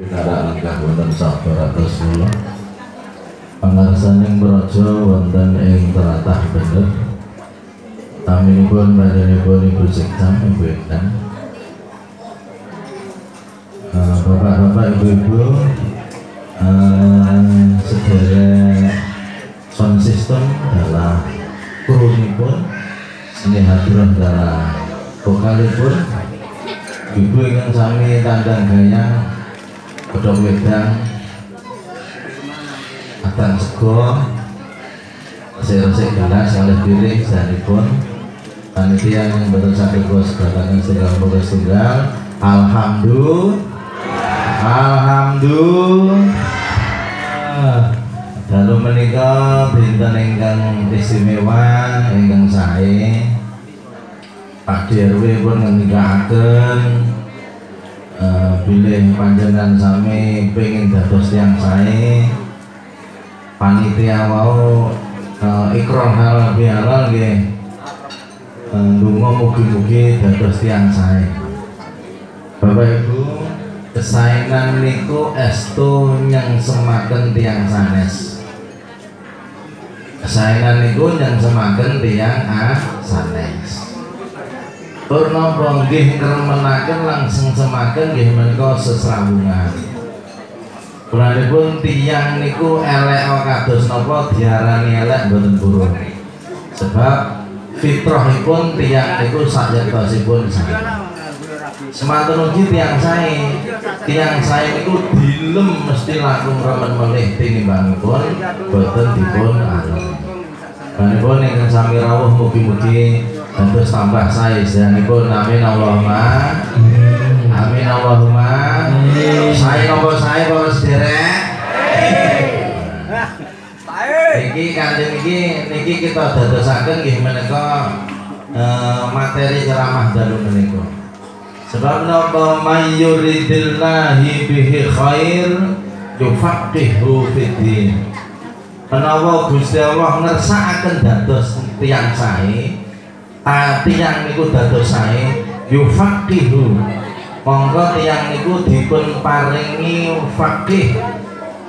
Pinara langkah wonten sabar atas kula. Pangarsaning praja wonten ing tlatah bener. Taminipun badanipun Ibu Sektam, Ibu Ektan. Eh, Bapak-bapak, Ibu-ibu, eh, sedherek sound system adalah krunipun ini hadirin adalah vokalipun ibu ingkang sami tandang gayang kodok wedang atang sego resik-resik gelas kalih piring sahanipun panitia yang betul sakit kuas sedatangan segala progres tunggal alhamdulillah. Alhamdulillah. Lalu menikah dinten ingkang istimewa ingkang sae. Pak DRW pun ngendikaken uh, panjenengan sami pengen dados tiang sae. Panitia mau uh, ikrar halal bihalal nggih uh, mugi-mugi dados tiang sae. Bapak Ibu kesaenan niku estu nyang semaken tiang sanes. Kesayangan niku yang semakin tiang ah sanes Purna nggih ngremenaken langsung semakin nggih menika sesambungan Pulanipun tiang niku elek kados napa diarani elek mboten buruk sebab fitrahipun tiang niku sayektosipun saya Semanten ugi tiang saya tiang saya niku dilem mesti langkung remen melih tinimbangipun boten dipun alem Manipun ingkang sami rawuh mugi-mugi dados tambah sae sedanipun amin Allahumma. Amin. Allahumma. Sae napa sae para sederek Niki kanjeng niki niki kita dadosaken nggih menika eh, materi ceramah dalu menika. Sebab napa mayyuridillahi bihi khair yufaqihu fid din. Menawa Gusti Allah ngersakaken dados tiyang sae, tiyang niku dados sae yufaqihu. Monggo tiyang niku dipun paringi faqih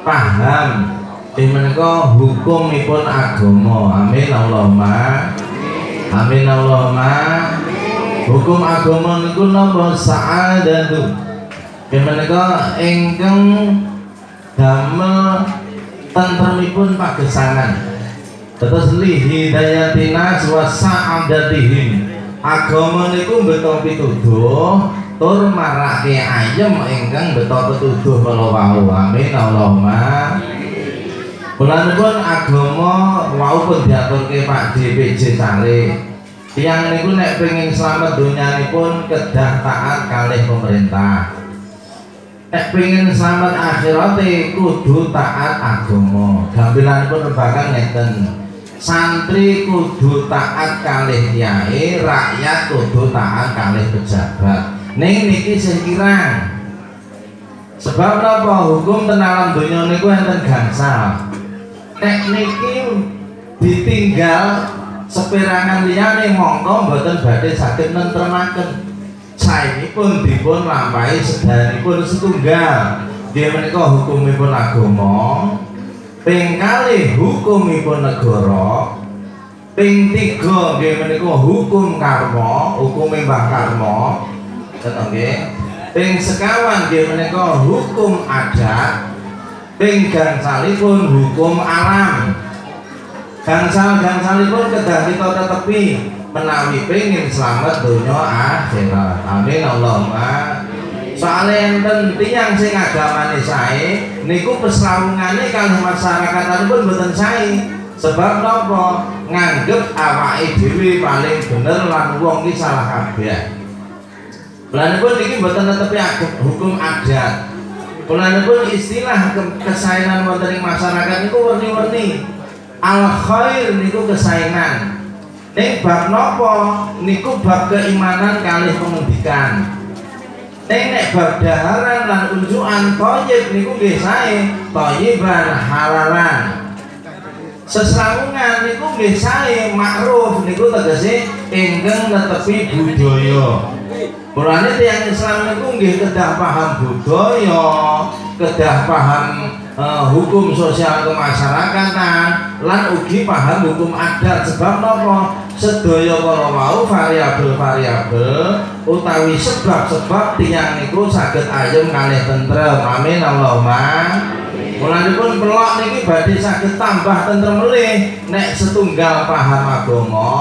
paham menika hukumipun agama. Amin Allahumma. Amin Allahumma. Hukum agama niku napa sa'adatu. Menika ingkang damel tentremipun pagesangan. Terus li hidayatina wa sa'adatihim. Agama niku beto pituduh tur marake ayem ingkang beto pituduh kala wau. Amin Allahumma. Bulanipun agama wau pun diaturke Pak DPJ Sare. Tiang niku nek pengen selamat donyanipun kedah taat kalih pemerintah. Nek pengen selamat akhirate kudu taat agama. Gampilanipun rebakan ngeten. Santri kudu taat kalih kiai, rakyat kudu taat kalih pejabat. Ning niki sing kirang. Sebab napa hukum tenalan donya niku enten gangsal. Nek niki ditinggal seperangan liyane mongko mboten badhe saged nentremaken. Saenipun dipun lampahi sedanipun setunggal. Nggih menika hukumipun agama. Ping kalih hukumipun negara. Ping tiga menika hukum karma, hukum Mbah Karma. Ngoten nggih. Ping sekawan menika hukum adat. Ping gangsalipun hukum alam. Gangsal-gangsalipun kedah kita tetepi menawi pengen selamat dunia akhirat. Amin Allahumma. Soalnya enten tiyang sing agamane sae niku peslawungane kalih masyarakatipun mboten sae. Sebab napa? Nganggep awake dhewe paling bener lan wong iki salah kabeh. Lanipun niki mboten netepi hukum adat. Lanipun istilah kesaenan wonten ing masyarakat niku werni-werni. Al khair niku kesaenan. Ning bab napa? Niku bab keimanan kalih pengendikan. Ning nek bab daharan thayyib niku nggih sae, thayyiban halalan. Sesrawungan niku nggih sae, makruf niku tegese ingkang netepi budaya. Mulane tiyang Islam niku nggih kedah paham budaya, kedah paham uh, hukum sosial kemasyarakatan lan ugi paham hukum adat. Sebab napa sedaya para mau variabel-variabel utawi sebab-sebab tiyang niku saged ayem kalih tentrem. Amin Allahumma. Mulane pun pelok niki badhe saged tambah tentrem nek setunggal paham agama,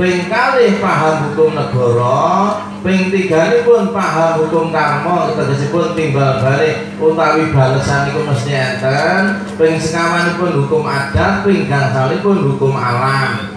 ping kalih paham hukum negara, ping tiga pun paham hukum karma, tegesipun timbal balik utawi balesan niku mesti enten, ping pun hukum adat, ping pun hukum alam.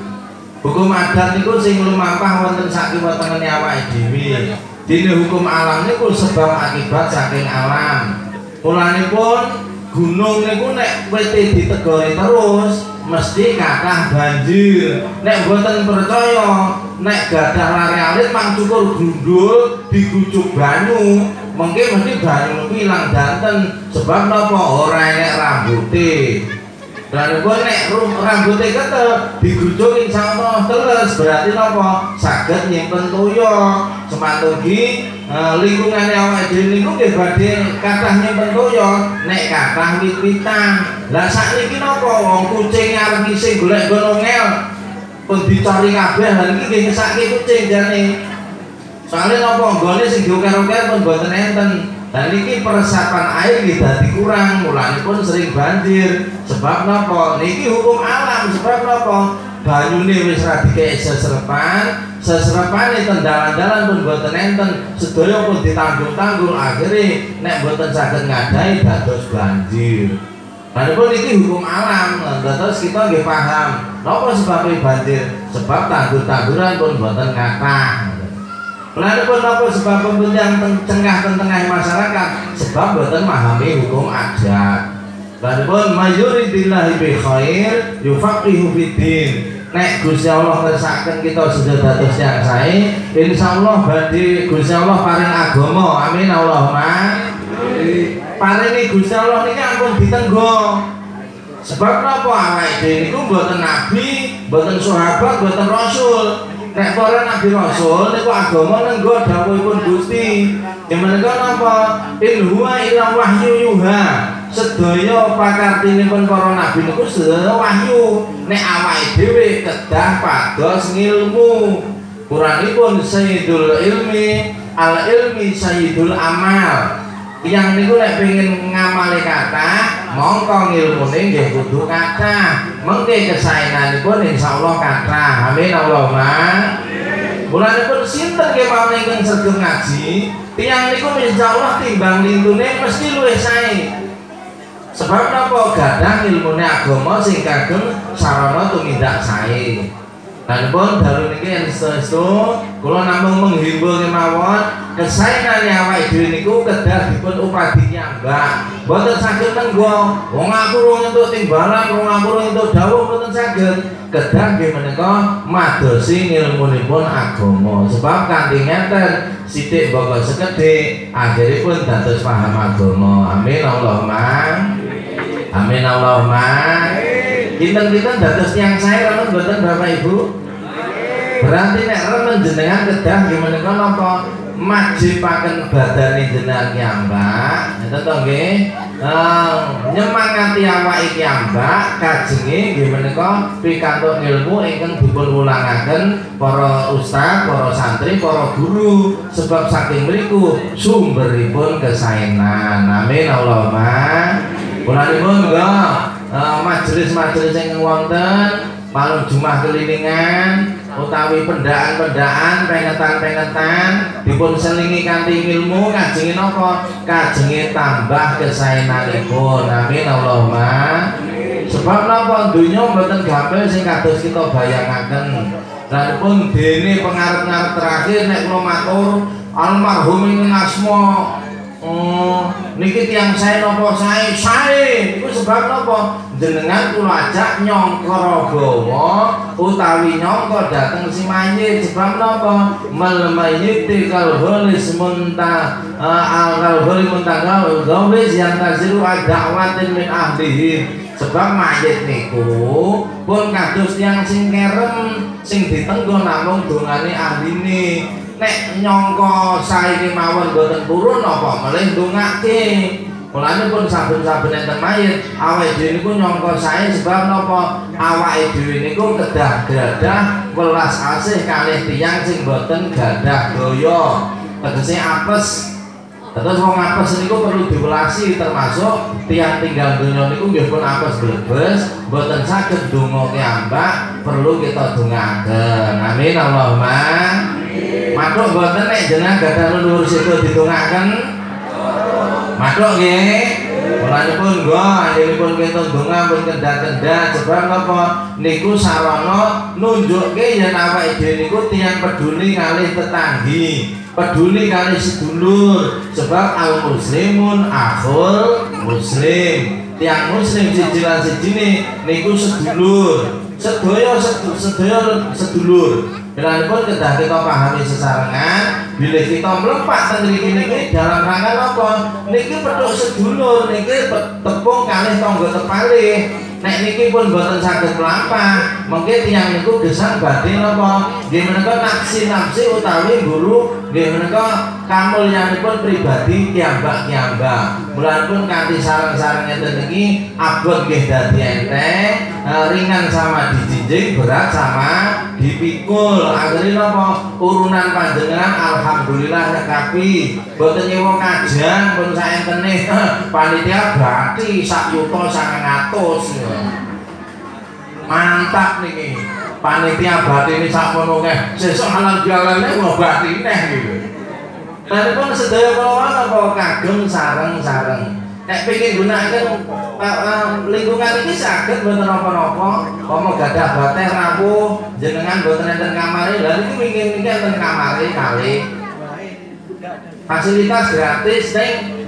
Hukum adat niku sing lumampah wonten sak kiwa-tengene awake dhewe. Dene hukum alam niku sebab akibat saking alam. Mulane pun gunung niku nek wete ditegori terus mesti kathah banjir. Nek mboten percaya nek gadah alit mang cukur gundul digucuk banyu mungkin mesti banyu ilang danten. Sebab napa? Ora enek rambuté dan gue nek rambutnya ketel digucuk insyaallah terus berarti napa? Saged nyimpen toyo semantugi uh, lingkungan awake dhewe niku nggih badhe kathah nyimpen toyo nek kathah wit-witan lah sakniki napa? Wong kucing isih golek ngel pun dicari kabeh lan iki nggih ngesake kucing jane. Soalnya napa? Nggone sing dioker-oker pun boten enten dan ini peresapan air kita dikurang mulai pun sering banjir. Sebab nopo? Niki hukum alam. Sebab nopo? Banyu ini wis radike seserepan ini tendalan-dalan pun buatan enten. Sedaya pun ditanggul-tanggul akhirnya nek buatan sakit ngadai dados banjir. Dan pun ini hukum alam. Terus kita nggak paham. Nopo sebabnya banjir? Sebab tanggul-tanggulan pun buatan ngata Lalu pun apa sebab pembentian tengah tengah masyarakat sebab buatan memahami hukum adat. Lalu pun mayuridillahi bi khair yufaqihu fiddin. Nek Gusti Allah ngersakaken kita sudah dados yang saya, insyaallah badhe Gusti Allah paring agama. Amin Allahumma. Paring Gusti Allah niki ampun ditenggo. Sebab napa awake dhewe niku mboten nabi, mboten sahabat, mboten rasul. Nek para nabi rasul niku agama nenggo dawuhipun Gusti. Yang menika napa? In huwa ila wahyu yuha. Sedaya pakartinipun para nabi niku sedaya wahyu. Nek awake dhewe kedah pados ngilmu. Quranipun sayyidul ilmi, al ilmi sayyidul amal. Yang niku nek pengen ngamali kata mongko ngilmune nggih kudu kata mengke kesaenanipun insyaallah kata amin Allahumma Mulane pun sinten nggih mawon ingkang sregep ngaji? Tiyang niku insyaallah timbang lintune mesti luwih sae. Sebab napa? Gadah ilmune agama sing kagem sarana tumindak sae dan pun dalu niki yang sesu. Kula namung menghimbau kemawon kesaenane awake dhewe niku kedah dipun upadi nyambak mboten saged tenggo. Wong aku rung entuk timbalan wong aku rung entuk dawuh mboten saged. Kedah nggih menika madosi ngilmunipun agama. Sebab kanthi ngeten sithik boko sekedhik akhiripun dados paham agama. Amin Allahumma. Amin Allahumma Kinten-kinten dados yang saya remen mboten Bapak Ibu. Berarti nek remen jenengan kedah gimana kan napa majibaken badane jenengan kiambak, itu to nggih. Nyemangati awak iki ambak kajenge nggih menika pikantuk ilmu ingkang dipun wulangaken para ustaz, para santri, para guru sebab saking mriku sumberipun kesaenan. Amin Allahumma. Punanipun enggak Eh, majelis-majelis yang wonten malam jumah kelilingan utawi pendaan-pendaan pengetan-pengetan dipun selingi kanthi ilmu kajengi napa? Kajengi tambah kesaenanipun. Amin Allahumma. Sebab napa dunya mboten gampil sing kados kita bayangaken. Dan pun dene pengarep-ngarep terakhir nek kula matur almarhum asma Oh, niki tiang saya nopo saya saya itu sebab nopo? Jenengan kula ajak nyongko rogowo utawi nyongko dateng si mayit sebab nopo? Mal mayit kal holis munta uh, al kal holis munta kal gawis yang taziru adakwatin min ahlihi. Sebab mayit niku pun kados yang sing kerem sing ditenggo namung dongane ahline nek nyangka saiki mawon boten purun napa melih ndongake Mulane pun saben-saben enten mayit, awake dhewe niku nyangka sae sebab napa? Awake dhewe niku kedah gadah welas asih kalih tiyang sing boten gadah daya. Tegese apes. Terus wong apes niku perlu diwelasi termasuk tiang tinggal donya niku nggih pun apes blebes, boten saged donga kiambak, perlu kita dongaaken. Amin Allahumma. Matuk boten nek jenengan gadah leluhur situ didongaaken. Matuk nggih. Mulanipun nggo anjenipun kita donga pun kendak-kendak sebab napa niku sarana nunjukke yen awake dhewe niku tiyang peduli kalih tetanggi, peduli kalih sedulur sebab al muslimun akhul muslim. Tiang muslim siji lan sijine niku sedulur. Sedaya sedaya sedulur. Pun kedah kita pahami sesarengan bila kita melepak tentang ini dalam rangka apa? Niki peduk sedulur, niki tepung kali tonggo tepali Nek niki pun boten melampah, mungkin tiang niku gesang batin apa? Nggih menika naksi-naksi utawi guru nggih menika kamulyanipun pribadi kiambak-kiambak. pun kanthi sarang-sarang ngeten niki abot nggih dadi enteng, eh, ringan sama dijinjing, berat sama dipikul. Akhirnya napa? Urunan panjenengan alhamdulillah nekapi. Boten nyewa kajian pun saentene panitia berarti sak yuta 900 mantap nih panitia batin ini sakmono nggih sesuk halal jalane ngobati neh gitu. Nanti pun sedaya kawan apa? Kagem sareng-sareng. Nek pengen gunakan uh, lingkungan ini sakit boten napa-napa mau gadah bateh rapuh jenengan boten enten kamare lha iki pengen iki enten kali. Fasilitas gratis ning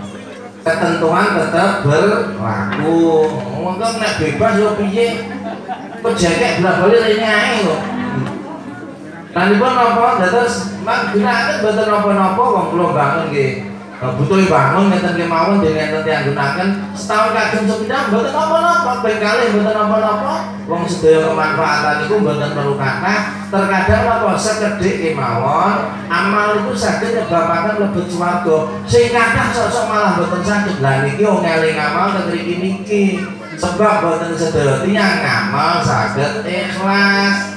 ketentuan tetap berlaku. Monggo nek bebas yo piye? Pejekek bola-bali rene ae kok Nanipun napa? Dados mak gunakaken boten napa-napa wong kula bangun nggih butuh bangun ngeten kemawon dengan enten yang gunakan setahun kagem sepeda mboten napa-napa ping kalih mboten napa-napa wong sedaya kemanfaatan iku mboten perlu kathah. Terkadang apa sekedhik kemawon amal itu saged nyebabaken lebet swarga. Sing kathah sosok malah mboten saged. Lah niki wong eling amal teng mriki niki. Sebab mboten sedaya tiyang ngamal saged ikhlas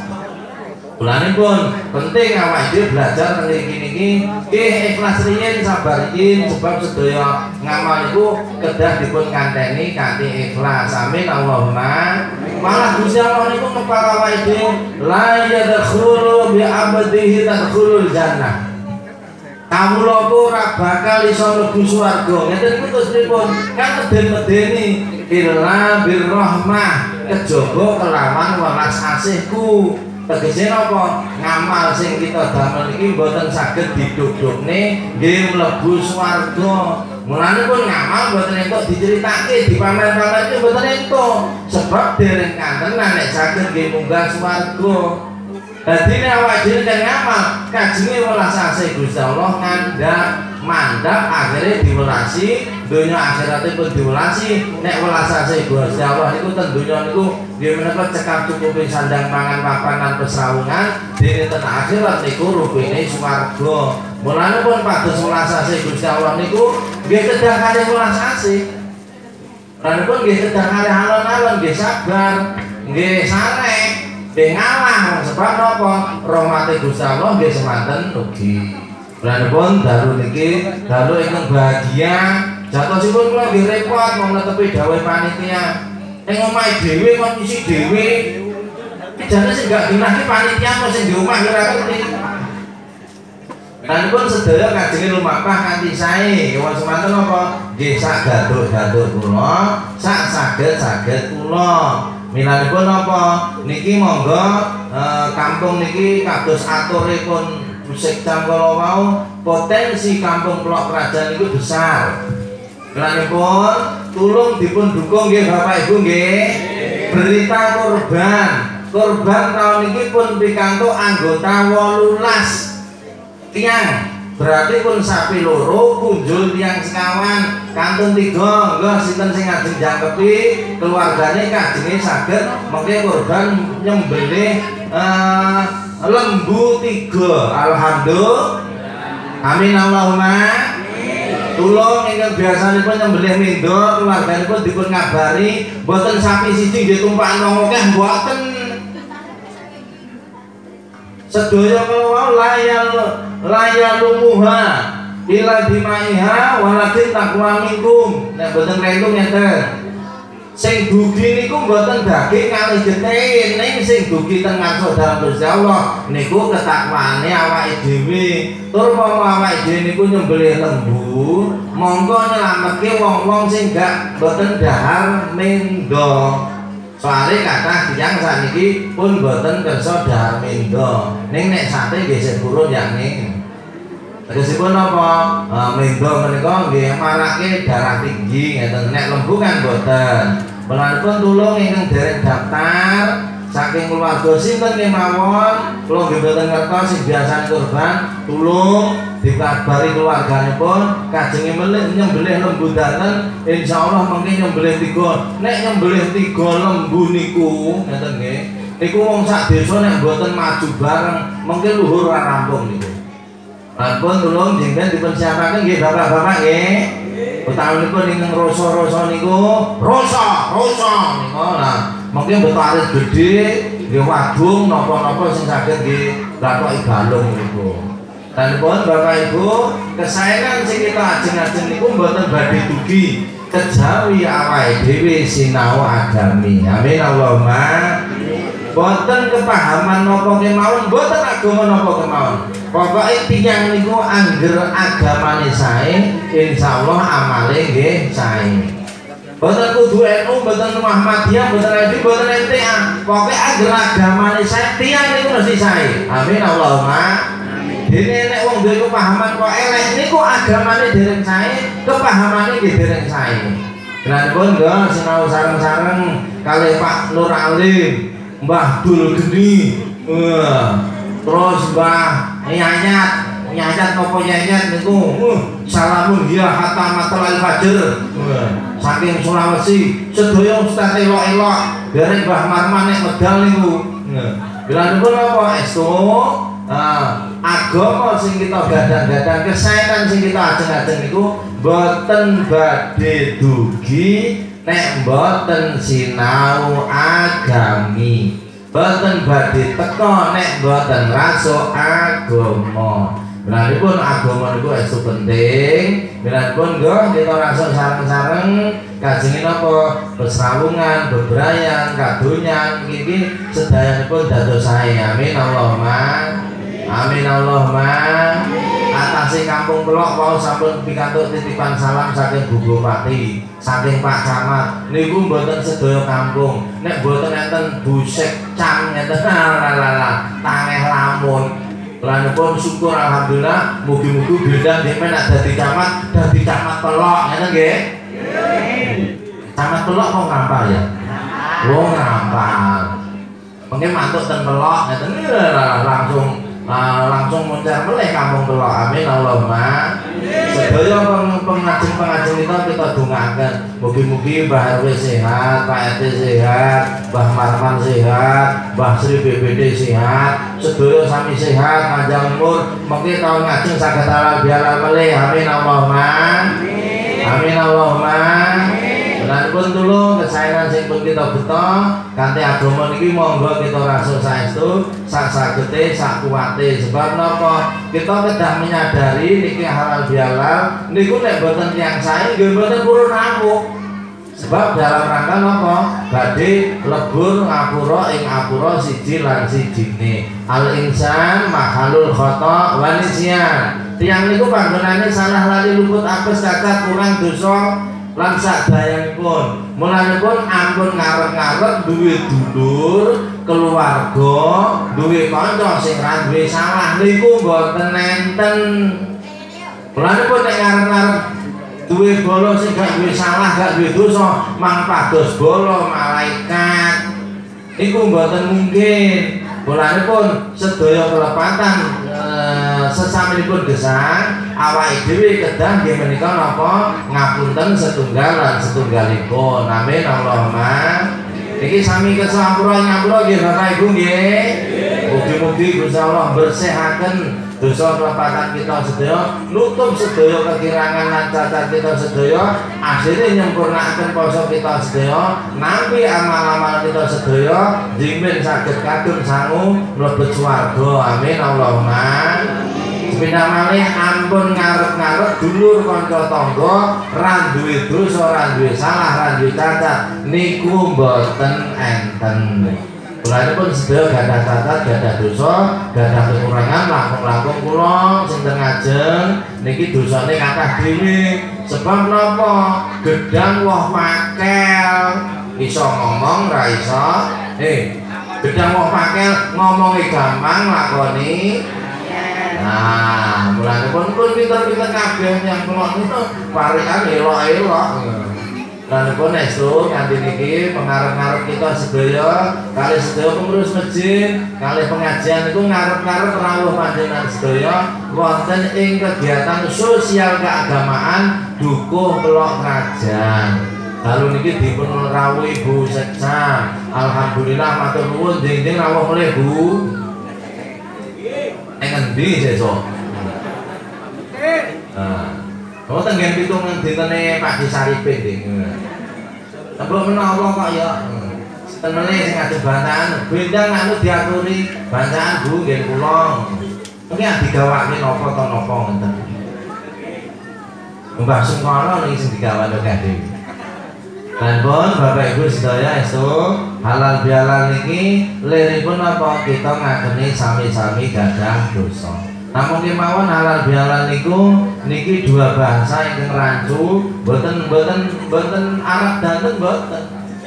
Mulane pun penting awak dhewe belajar tentang iki niki nggih ikhlas riyin sabar riyin sebab sedaya ngamal iku kedah dipun kanteni kanthi ikhlas. Amin Allahumma. Malah Gusti Allah niku ngepar awake dhewe la yadkhulu bi abdihi tadkhulul jannah. Kamu ku ora bakal iso mlebu swarga. Ngeten iku terus pripun? Kan meden-medeni illa birrahmah kejaba kelawan welas asihku tegese napa? Ngamal sing kita damel iki mboten saged didudukne nggih mlebu swarga. Mulane pun ngamal mboten entuk diceritake dipamer-pamer iki mboten entuk. Sebab dereng kanten nek saged nggih munggah swarga dadi nek awak dhewe kan ngamal kajenge welas asih Gusti Allah ngandhak mandap akhirnya diwelasi dunia akhiratnya pun diwelasi. Nek welas asih Gusti Allah itu ten dunia dia menekan cekap cukupi sandang pangan papanan pesrawungan. Dini ten akhirat niku rupine swarga. Mulane pun padus welas asih Gusti Allah niku nggih kedah kali welas asih. Mulane pun nggih kedah kali alon-alon nggih sabar nggih sarek nggih ngalah sebab napa rahmate Gusti Allah nggih semanten ugi pun dalu niki dalu bahagia. Jatosipun kula nggih repot mau netepi dawuh panitia. Ning omahe dhewe kok isi dhewe? Jane sing gak dinah panitia kok sing di omah ora ngerti? Pun sedaya kajenge lumampah kanthi sae. Wong semanten apa? Nggih sak gaduk-gaduk kula sak saged-saged kula Milanipun apa niki monggo eh, kampung niki kados aturipun musik kalau mau potensi kampung Pulau Kerajaan itu besar. pun tulung dipun dukung nggih Bapak Ibu nggih. Berita korban. Korban tahun ini pun pikantuk anggota 18 tiang. Berarti pun sapi loro kunjul tiang sekawan. Kantun tiga enggak sinten sing ajeng jangkepi? Keluargane kajenge saged mengke korban nyembelih uh, lembu tiga. Alhamdulillah. Amin Allahumma. Tulung ingkang biasanipun nyembelih mindo keluarganipun dipun ngabari mboten sapi siji nggih tumpakan wong akeh sedaya kalau layal layal lumuha ila dimaiha walakin takwa minkum nek boten rentung ngeten sing dugi niku mboten daging kali getih ning sing dugi teng ngarsa dalam Gusti Allah niku ketakwane awake dhewe. Tur umpama awake dhewe niku nyembelih lembu monggo nyelametke wong-wong sing gak mboten dahar mendo soalnya kata tiang saat ini pun boten kerso dahar mendo. Ning nek sate nggih sing burun ya ning Tegesipun apa? E, mendo menika nggih marake darah tinggi ngeten. Nek lembu kan boten. Melanipun tulung ingkang derek daftar saking keluarga sinten kemawon? Kula nggih mboten ngertos sing biasa kurban tulung dikabari keluarganipun kajenge melih nyembelih lembu daten insyaallah mungkin nyembelih tiga. Nek nyembelih tiga lembu niku ngeten niku wong sak desa nek mboten maju bareng mungkin luhur ora rampung niku. Ampun tulung jengben dipersiapaken nggih bapak-bapak nggih. Utaminipun ingkang rasa-rasa niku rasa, rasa niku. Nah mungkin betaris gede nggih wadung napa-napa sing saged nggih lakoki galung niku. Dan pun Bapak Ibu, kesayangan sing kita ajeng-ajeng niku mboten badhe dugi kejawi awake dhewe sinau agami. Amin Allahumma. Boten kepahaman napa kemawon, boten agama napa kemawon. Pokoke tiyang niku angger agamane sae, insyaallah amale nggih sae. Boten kudu NU, boten Muhammadiyah, boten NU, boten NTA. Pokoke angger agamane sae, tiyang niku mesti sae. Amin Allahumma. Dene nek wong duwe kepahaman kok elek niku agamane dereng sae, kepahamane nggih dereng sae. Lan pun nggo sinau sareng-sareng kalih Pak Nur Alim, Mbah Dul Geni. Wah. Terus Mbah Nyanyat, Nyanyat nopo Nyanyat niku. Uh, salamun hiya hatta matal fajr. Wah. Saking Sulawesi, sedaya ustaz elok-elok, dereng Mbah Marman nek medal niku. Nah, estu? Nah, agama sing kita gadang-gadang kesayangan sing kita ajeng-ajeng niku boten badhe dugi nek boten sinau agami boten badhe teka nek boten rasuk agama Berarti pun agama niku estu penting. Berarti pun go kita rasuk sareng-sareng kajengin apa pesrawungan, bebrayan, kadunyan, iki sedayanipun dados sae. Amin Allahumma. Amin Allahumma. Atase kampung Pelok mau sampun pikantuk titipan salam saking Bu Bupati, saking Pak Camat. Niku mboten sedaya kampung. Nek mboten enten busek cang ngeten lalala tangeh lamun. Lan pun syukur alhamdulillah mugi-mugi beda dhewe nek dadi camat, dadi camat Pelok ngeten nggih. Camat Pelok kok ngampal ya? Oh ngampal. Mungkin mantuk ten Pelok ngeten langsung Nah, langsung mencar meleh kampung telok amin Allahumma. Sedaya pengajeng-pengajeng kita kita dungakan mugi-mugi Mbah RW sehat Pak RT sehat Mbah Marman sehat Mbah Sri BBD sehat. Sedaya sami sehat panjang umur. Mungkin tahun saged halal biar meleh. Amin Allahumma. Amin. Allahumma Lan pun dulu kesayangan sing pun kita beto kanthi agama niki monggo kita rasa saestu sak sagete sak kuwate sebab napa? Kita kedah menyadari niki halal bihalal niku nek boten tiyang sae nggih boten purun amuk sebab dalam rangka napa? Badhe lebur ngapura ing apura siji lan sijine. Al insan makhlul khata wa nisyan. Tiyang niku panggonane salah lali luput apes cacat kurang dosa lan sadayanipun. Mulanipun ampun ngarep-ngarep duwe dulur keluarga duwe kanca sing ra duwe salah. Niku mboten enten. Mulanipun nek ngarep-ngarep duwe bolo sing gak duwe salah gak duwe dosa mangpados bolo malaikat. Iku mboten mungkin. Mulanipun sedaya kelepatan sesaminipun gesang awake dhewe kedah nggih menika napa? Ngapunten setunggal lan setunggalipun. Amin Allahumma. Iki sami kesampura ngapura nggih Bapak Ibu nggih? Mugi Mugi-mugi Gusti Allah bersihaken dosa kelepatan kita sedaya, nutup sedaya kekirangan lan cacat kita sedaya, akhirnya nyempurnakaken poso kita sedaya, nampi amal-amal kita sedaya, jimin saged kadung sangu mlebet swarga. Amin Allahumma. Sepindah malih ampun ngarep-ngarep dulur kanca tangga ra duwe dosa, ra duwe salah, ra duwe cacat niku mboten enten. Kulane pun sedaya gadah cacat, gadah dosa, gadah kekurangan langkung-langkung kula sing teng ajeng niki dosane kathah dhewe. Sebab napa? Gedang woh pakel iso ngomong ra iso. Eh, gedang woh pakel ngomongi gampang lakoni Nah, mulane pun pun pinter-pinter kabeh yang kula niku parikan elok-elok. Lan pun estu nganti niki pengarep-ngarep kita sedaya kali sedaya pengurus masjid, kali pengajian niku ngarep-ngarep rawuh panjenengan sedaya wonten ing kegiatan sosial keagamaan dukuh kelok kerajaan. Lalu niki dipun rawuhi Bu Seksa. Alhamdulillah matur nuwun dinding rawuh mulih Bu. Ning endi sesuk? Nah, kalau tenggen pitung nang dintene Pak Disaripin ding. Tembok menawa kok ya. Tenene sing adu bantahan, bendang anu diaturi bantahan Bu nggih kula. Mungkin digawake napa to napa ngoten. Mbah Sungkono niki sing digawake kabeh. Dan pun Bapak Ibu sedaya estu halal bihalal niki liripun apa kita ngakeni sami-sami gadah dosa. Namun kemauan halal bihalal niku niki dua bahasa yang rancu, boten boten boten Arab danten boten.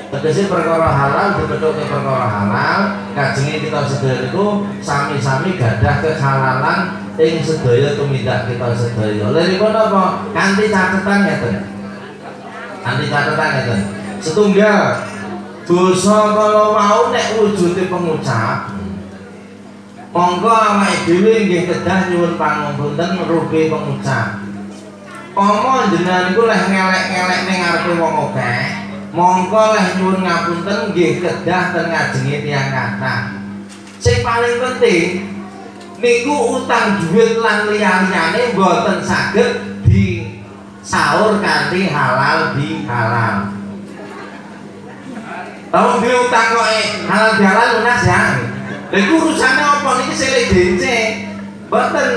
Tegese perkara halal dipethuk perkara halal, kajengi kita sedaya niku sami-sami gadah kehalalan ing sedaya tumindak kita sedaya. Liripun apa? Kanthi catetan ngeten. Nanti catatan itu setunggal. Dosa kalau mau nek wujudnya pengucap. Monggo awake dhewe nggih kedah nyuwun pangapunten rugi pengucap. Pomo jenengan iku leh ngelek-ngelek ning ngarepe wong akeh monggo leh nyuwun ngapunten nggih kedah ten ngajengi tiyang kathah sing paling penting niku utang duit lan liya-liyane mboten saged sahur kanthi halal di halal. Tahu dia utang kok eh, halal di halal lunas ya. Lha iku urusane apa niki sele dence. Mboten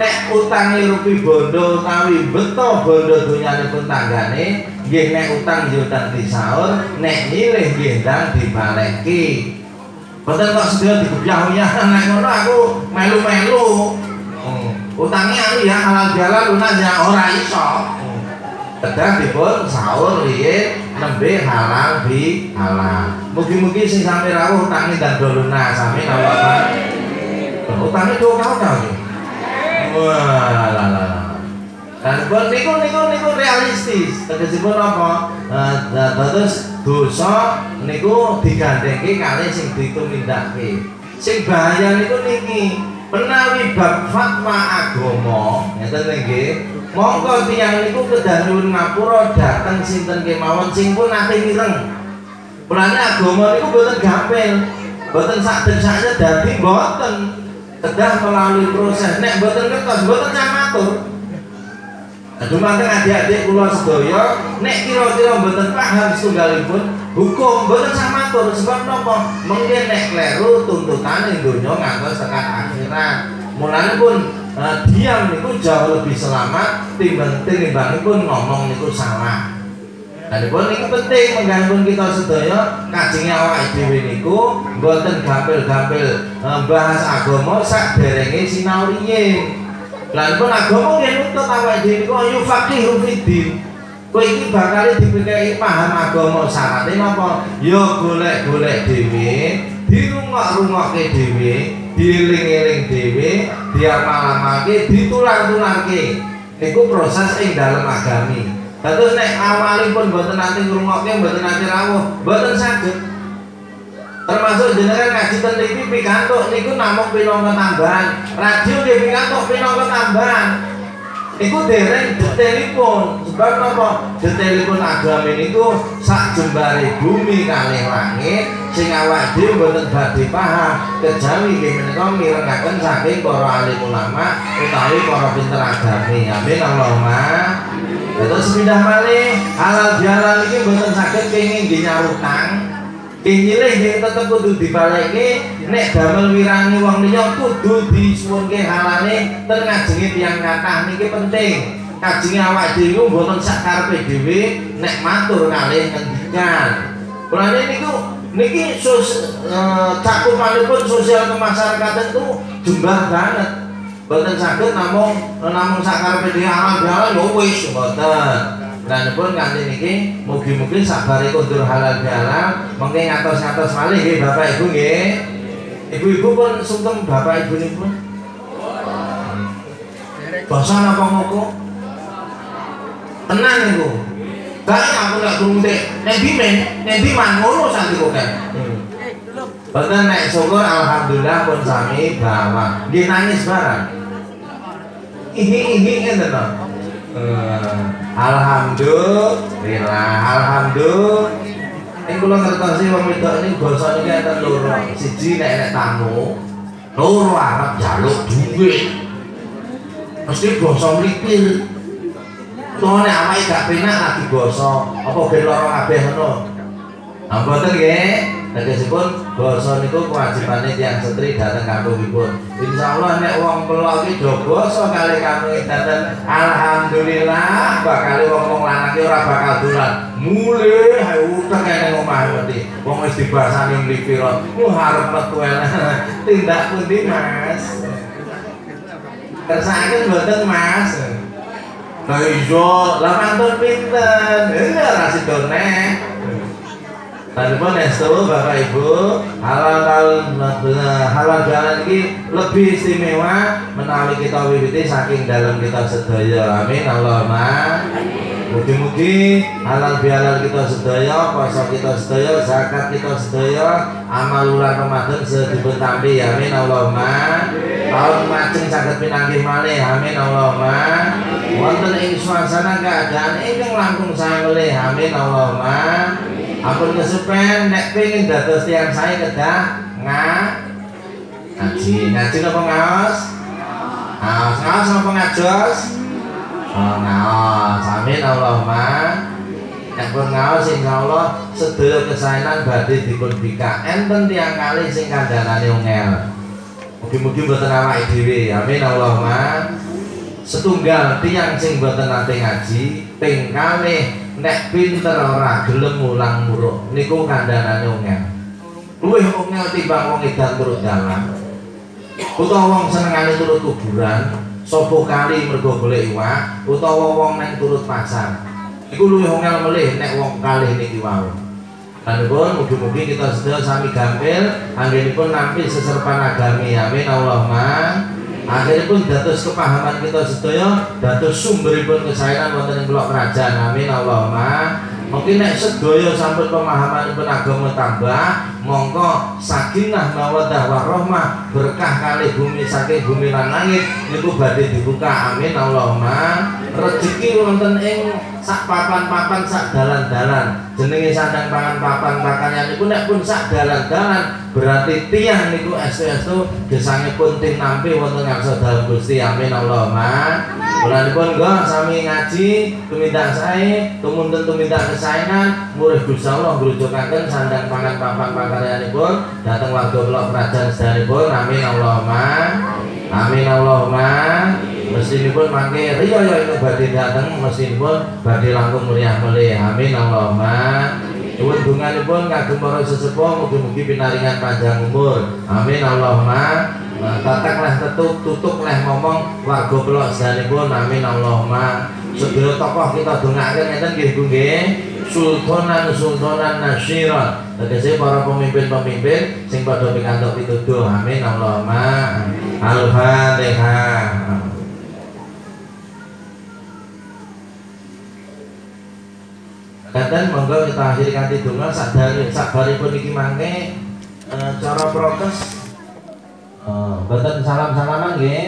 nek utange rupi bondo utawi beto bondo donyanipun tanggane nggih nek utang yo di sahur, nek nyilih nggih ndang dibaleki. Mboten kok sedaya digubyah-uyah nek ngono aku melu-melu. Utangnya anu ya halal di halal lunas ya ora iso. Kedah dipun sahur riyin nembe halal bi halal. Mugi-mugi sing sampe rawuh utange dan doluna sami Allah. Utange do kau kau. Wah, la la la. Dan pun niku niku niku realistis. Tegesipun apa? Terus dosa niku digandengke kali sing ditumindake. Sing bahaya niku niki menawi bab fatwa agama ngeten nggih monggo tiyang niku kedah nyuwun ngapura dateng sinten kemawon sing pun nate mireng. Mulane agama niku boten gampil boten sak dadi boten kedah melalui proses nek boten ngertos boten samatur Aduh manteng adik-adik kula sedaya nek kira-kira mboten paham setunggalipun hukum mboten samatur sebab napa mungkin nek kleru tuntutane donya ngantos tekan akhirat. Mulane pun uh, diam niku jauh lebih selamat timbang tinimbangipun ngomong niku salah. Adapun niku penting mengganggu kita sedaya kajengi awake dhewe niku mboten gampil-gampil uh, bahas agama sak derenge sinau riyin. Lan pun agama nggih nuntut awake dhewe niku ayu faqih fiddin. Kowe iki bakal dipikir paham agama syaratnya napa? Ya golek-golek dhewe, dirungok-rungokke dhewe, dieling-eling dhewe, diamal-amalke, ditular-tularke. Niku proses ing dalem agami. Terus nek awalipun mboten nanti ngrungokke, mboten nanti rawuh, mboten saged. Termasuk jenengan ngaji ten TV pikantuk niku namung pinangka tambahan. Radio nggih pikantuk pinangka tambahan. Iku dereng detailipun. Sebab apa detailipun agama niku sak jembare bumi kalih langit sing awak dhewe mboten badhe paham kejawi nggih menika mirengaken saking para alim ulama utawi para pinter agami. Amin Allahumma. Terus pindah malih halal bihalal iki mboten saged kenging nggih nyarutang Nyilih nggih tetep kudu dibalekke nek damel wirangi wong liya kudu disuwunke halale ten ngajengi tiyang kathah niki penting. Kajengi awak dhewe mboten sak karepe dhewe nek matur kalih ngendikan. Mulane niku niki sos uh, cakupanipun sosial kemasyarakatan itu jumlah banget. Mboten saged namung namung sak karepe dhewe halal ya wis mboten. Dan pun kanthi niki mugi-mugi sabare kundur halal bihalal mengke ngatos-ngatos malih nggih Bapak Ibu nggih. Ibu-ibu pun sungkem Bapak Ibu niku. Basa napa ngoko? Tenan niku. Gak aku gak krungu dek. Nek ndi men, nek ndi man ngono santi kok kan. Betul nek syukur alhamdulillah pun sami bawa. Nggih nangis barang. Ihi ihi ngene to. Alhamdulillah, alhamdulillah. Ini kula ngertosi wong wedok ini basa niki enten loro. Siji nek nek tamu, loro arep jaluk duit. Mesti mlipir. Tuh nek awake gak penak lagi basa, apa ben lara kabeh ngono. Nah, mboten nggih. Tegesipun basa niku kewajibane tiyang setri dhateng kampungipun. Insyaallah nek wong pelok iki do basa kali kami dateng alhamdulillah bakal wong-wong lanang ora bakal dolan. Mule hae utek kene omah mesti. Wong wis dibasani mlipira. Ku harep metu Tindak pundi Mas? Kersake mboten Mas. Lah iya, lah mantun pinten? Enggak ra sidone. Tanpa nesto Bapak Ibu halal halal jalan ini lebih istimewa menawi kita wiwiti saking dalam kita sedaya. Amin Allahumma. Mugi-mugi halal bihalal kita sedaya, puasa kita sedaya, zakat kita sedaya, amal ulang Ramadan sedipun tampi. Amin Allahumma. Tahun maceng saged pinanggih malih. Amin Allahumma. Wonten ing suasana keadaan ingkang langkung saya melih. Amin Allahumma ampun kesupen nek pengen dados tiang saya kedah nga. Ngaji. Ngaji apa ngaos? Ngaos. Ngaos apa ngajos? Oh ngaos. Amin Allahumma. Nek pun ngaos insyaallah sedaya kesaenan badhe dipun bika. Enten tiang kali sing kandhanane ungel mugi-mugi mboten awake dhewe. Amin Allahumma. Setunggal tiang sing mboten nate ngaji ping kalih nek pinter ora gelem mulang muruk niku kandhanane ongel luwih ongel timbang wong edan turut dalan. Utawa wong senengane turut kuburan sapa kali mergo golek iwak utawa wong nek turut pasar. Iku luwih ongel melih nek wong kalih niki wau. Pun mugi-mugi kita sedaya sami gampil anggenipun nampi seserpan agami. Amin Allahumma akhirnya pun datus kepahaman kita sedaya datus sumberipun kesayangan wonten ing kerajaan amin Allahumma. Mungkin nek sedaya sampun pemahaman pun agama tambah mongko sakinah mawaddah warahmah berkah kali bumi saking bumi lan langit niku badhe dibuka. Amin Allahumma. Rezeki wonten ing sak papan-papan sak dalan-dalan. Jenenge sandang pangan papan pakannya niku nek pun sak dalan-dalan berarti tiang niku estu-estu pun tim nampi wonten ngarsa dalem Gusti. Amin Allahumma. Pun enggak sami ngaji tumindak sae tumunten tumindak kesayangan. Murih Gusti Allah ngrujukaken sandang pangan papan pakaryanipun dateng warga kula kerajaan pun amin Allahumma amin Allahumma pun mangke riyo yo itu badhe dateng pun badhe langkung mulia mulih amin Allahumma Nuwun pun kagem para sesepuh mugi-mugi pinaringan panjang umur. Amin Allahumma. Nah, tataklah tetuk tutuk leh ngomong warga pelok pun amin Allahumma. Sedaya tokoh kita dongaaken ngeten nggih Bu. Sultanan Sultanan Nasira. Tegese para pemimpin-pemimpin sing padha pikantuk pituduh. Amin Allahumma. Al-Fatihah. Kadang monggo kita akhiri kanthi donga sadari sabaripun iki mangke e, cara prokes e, mboten salam-salaman nggih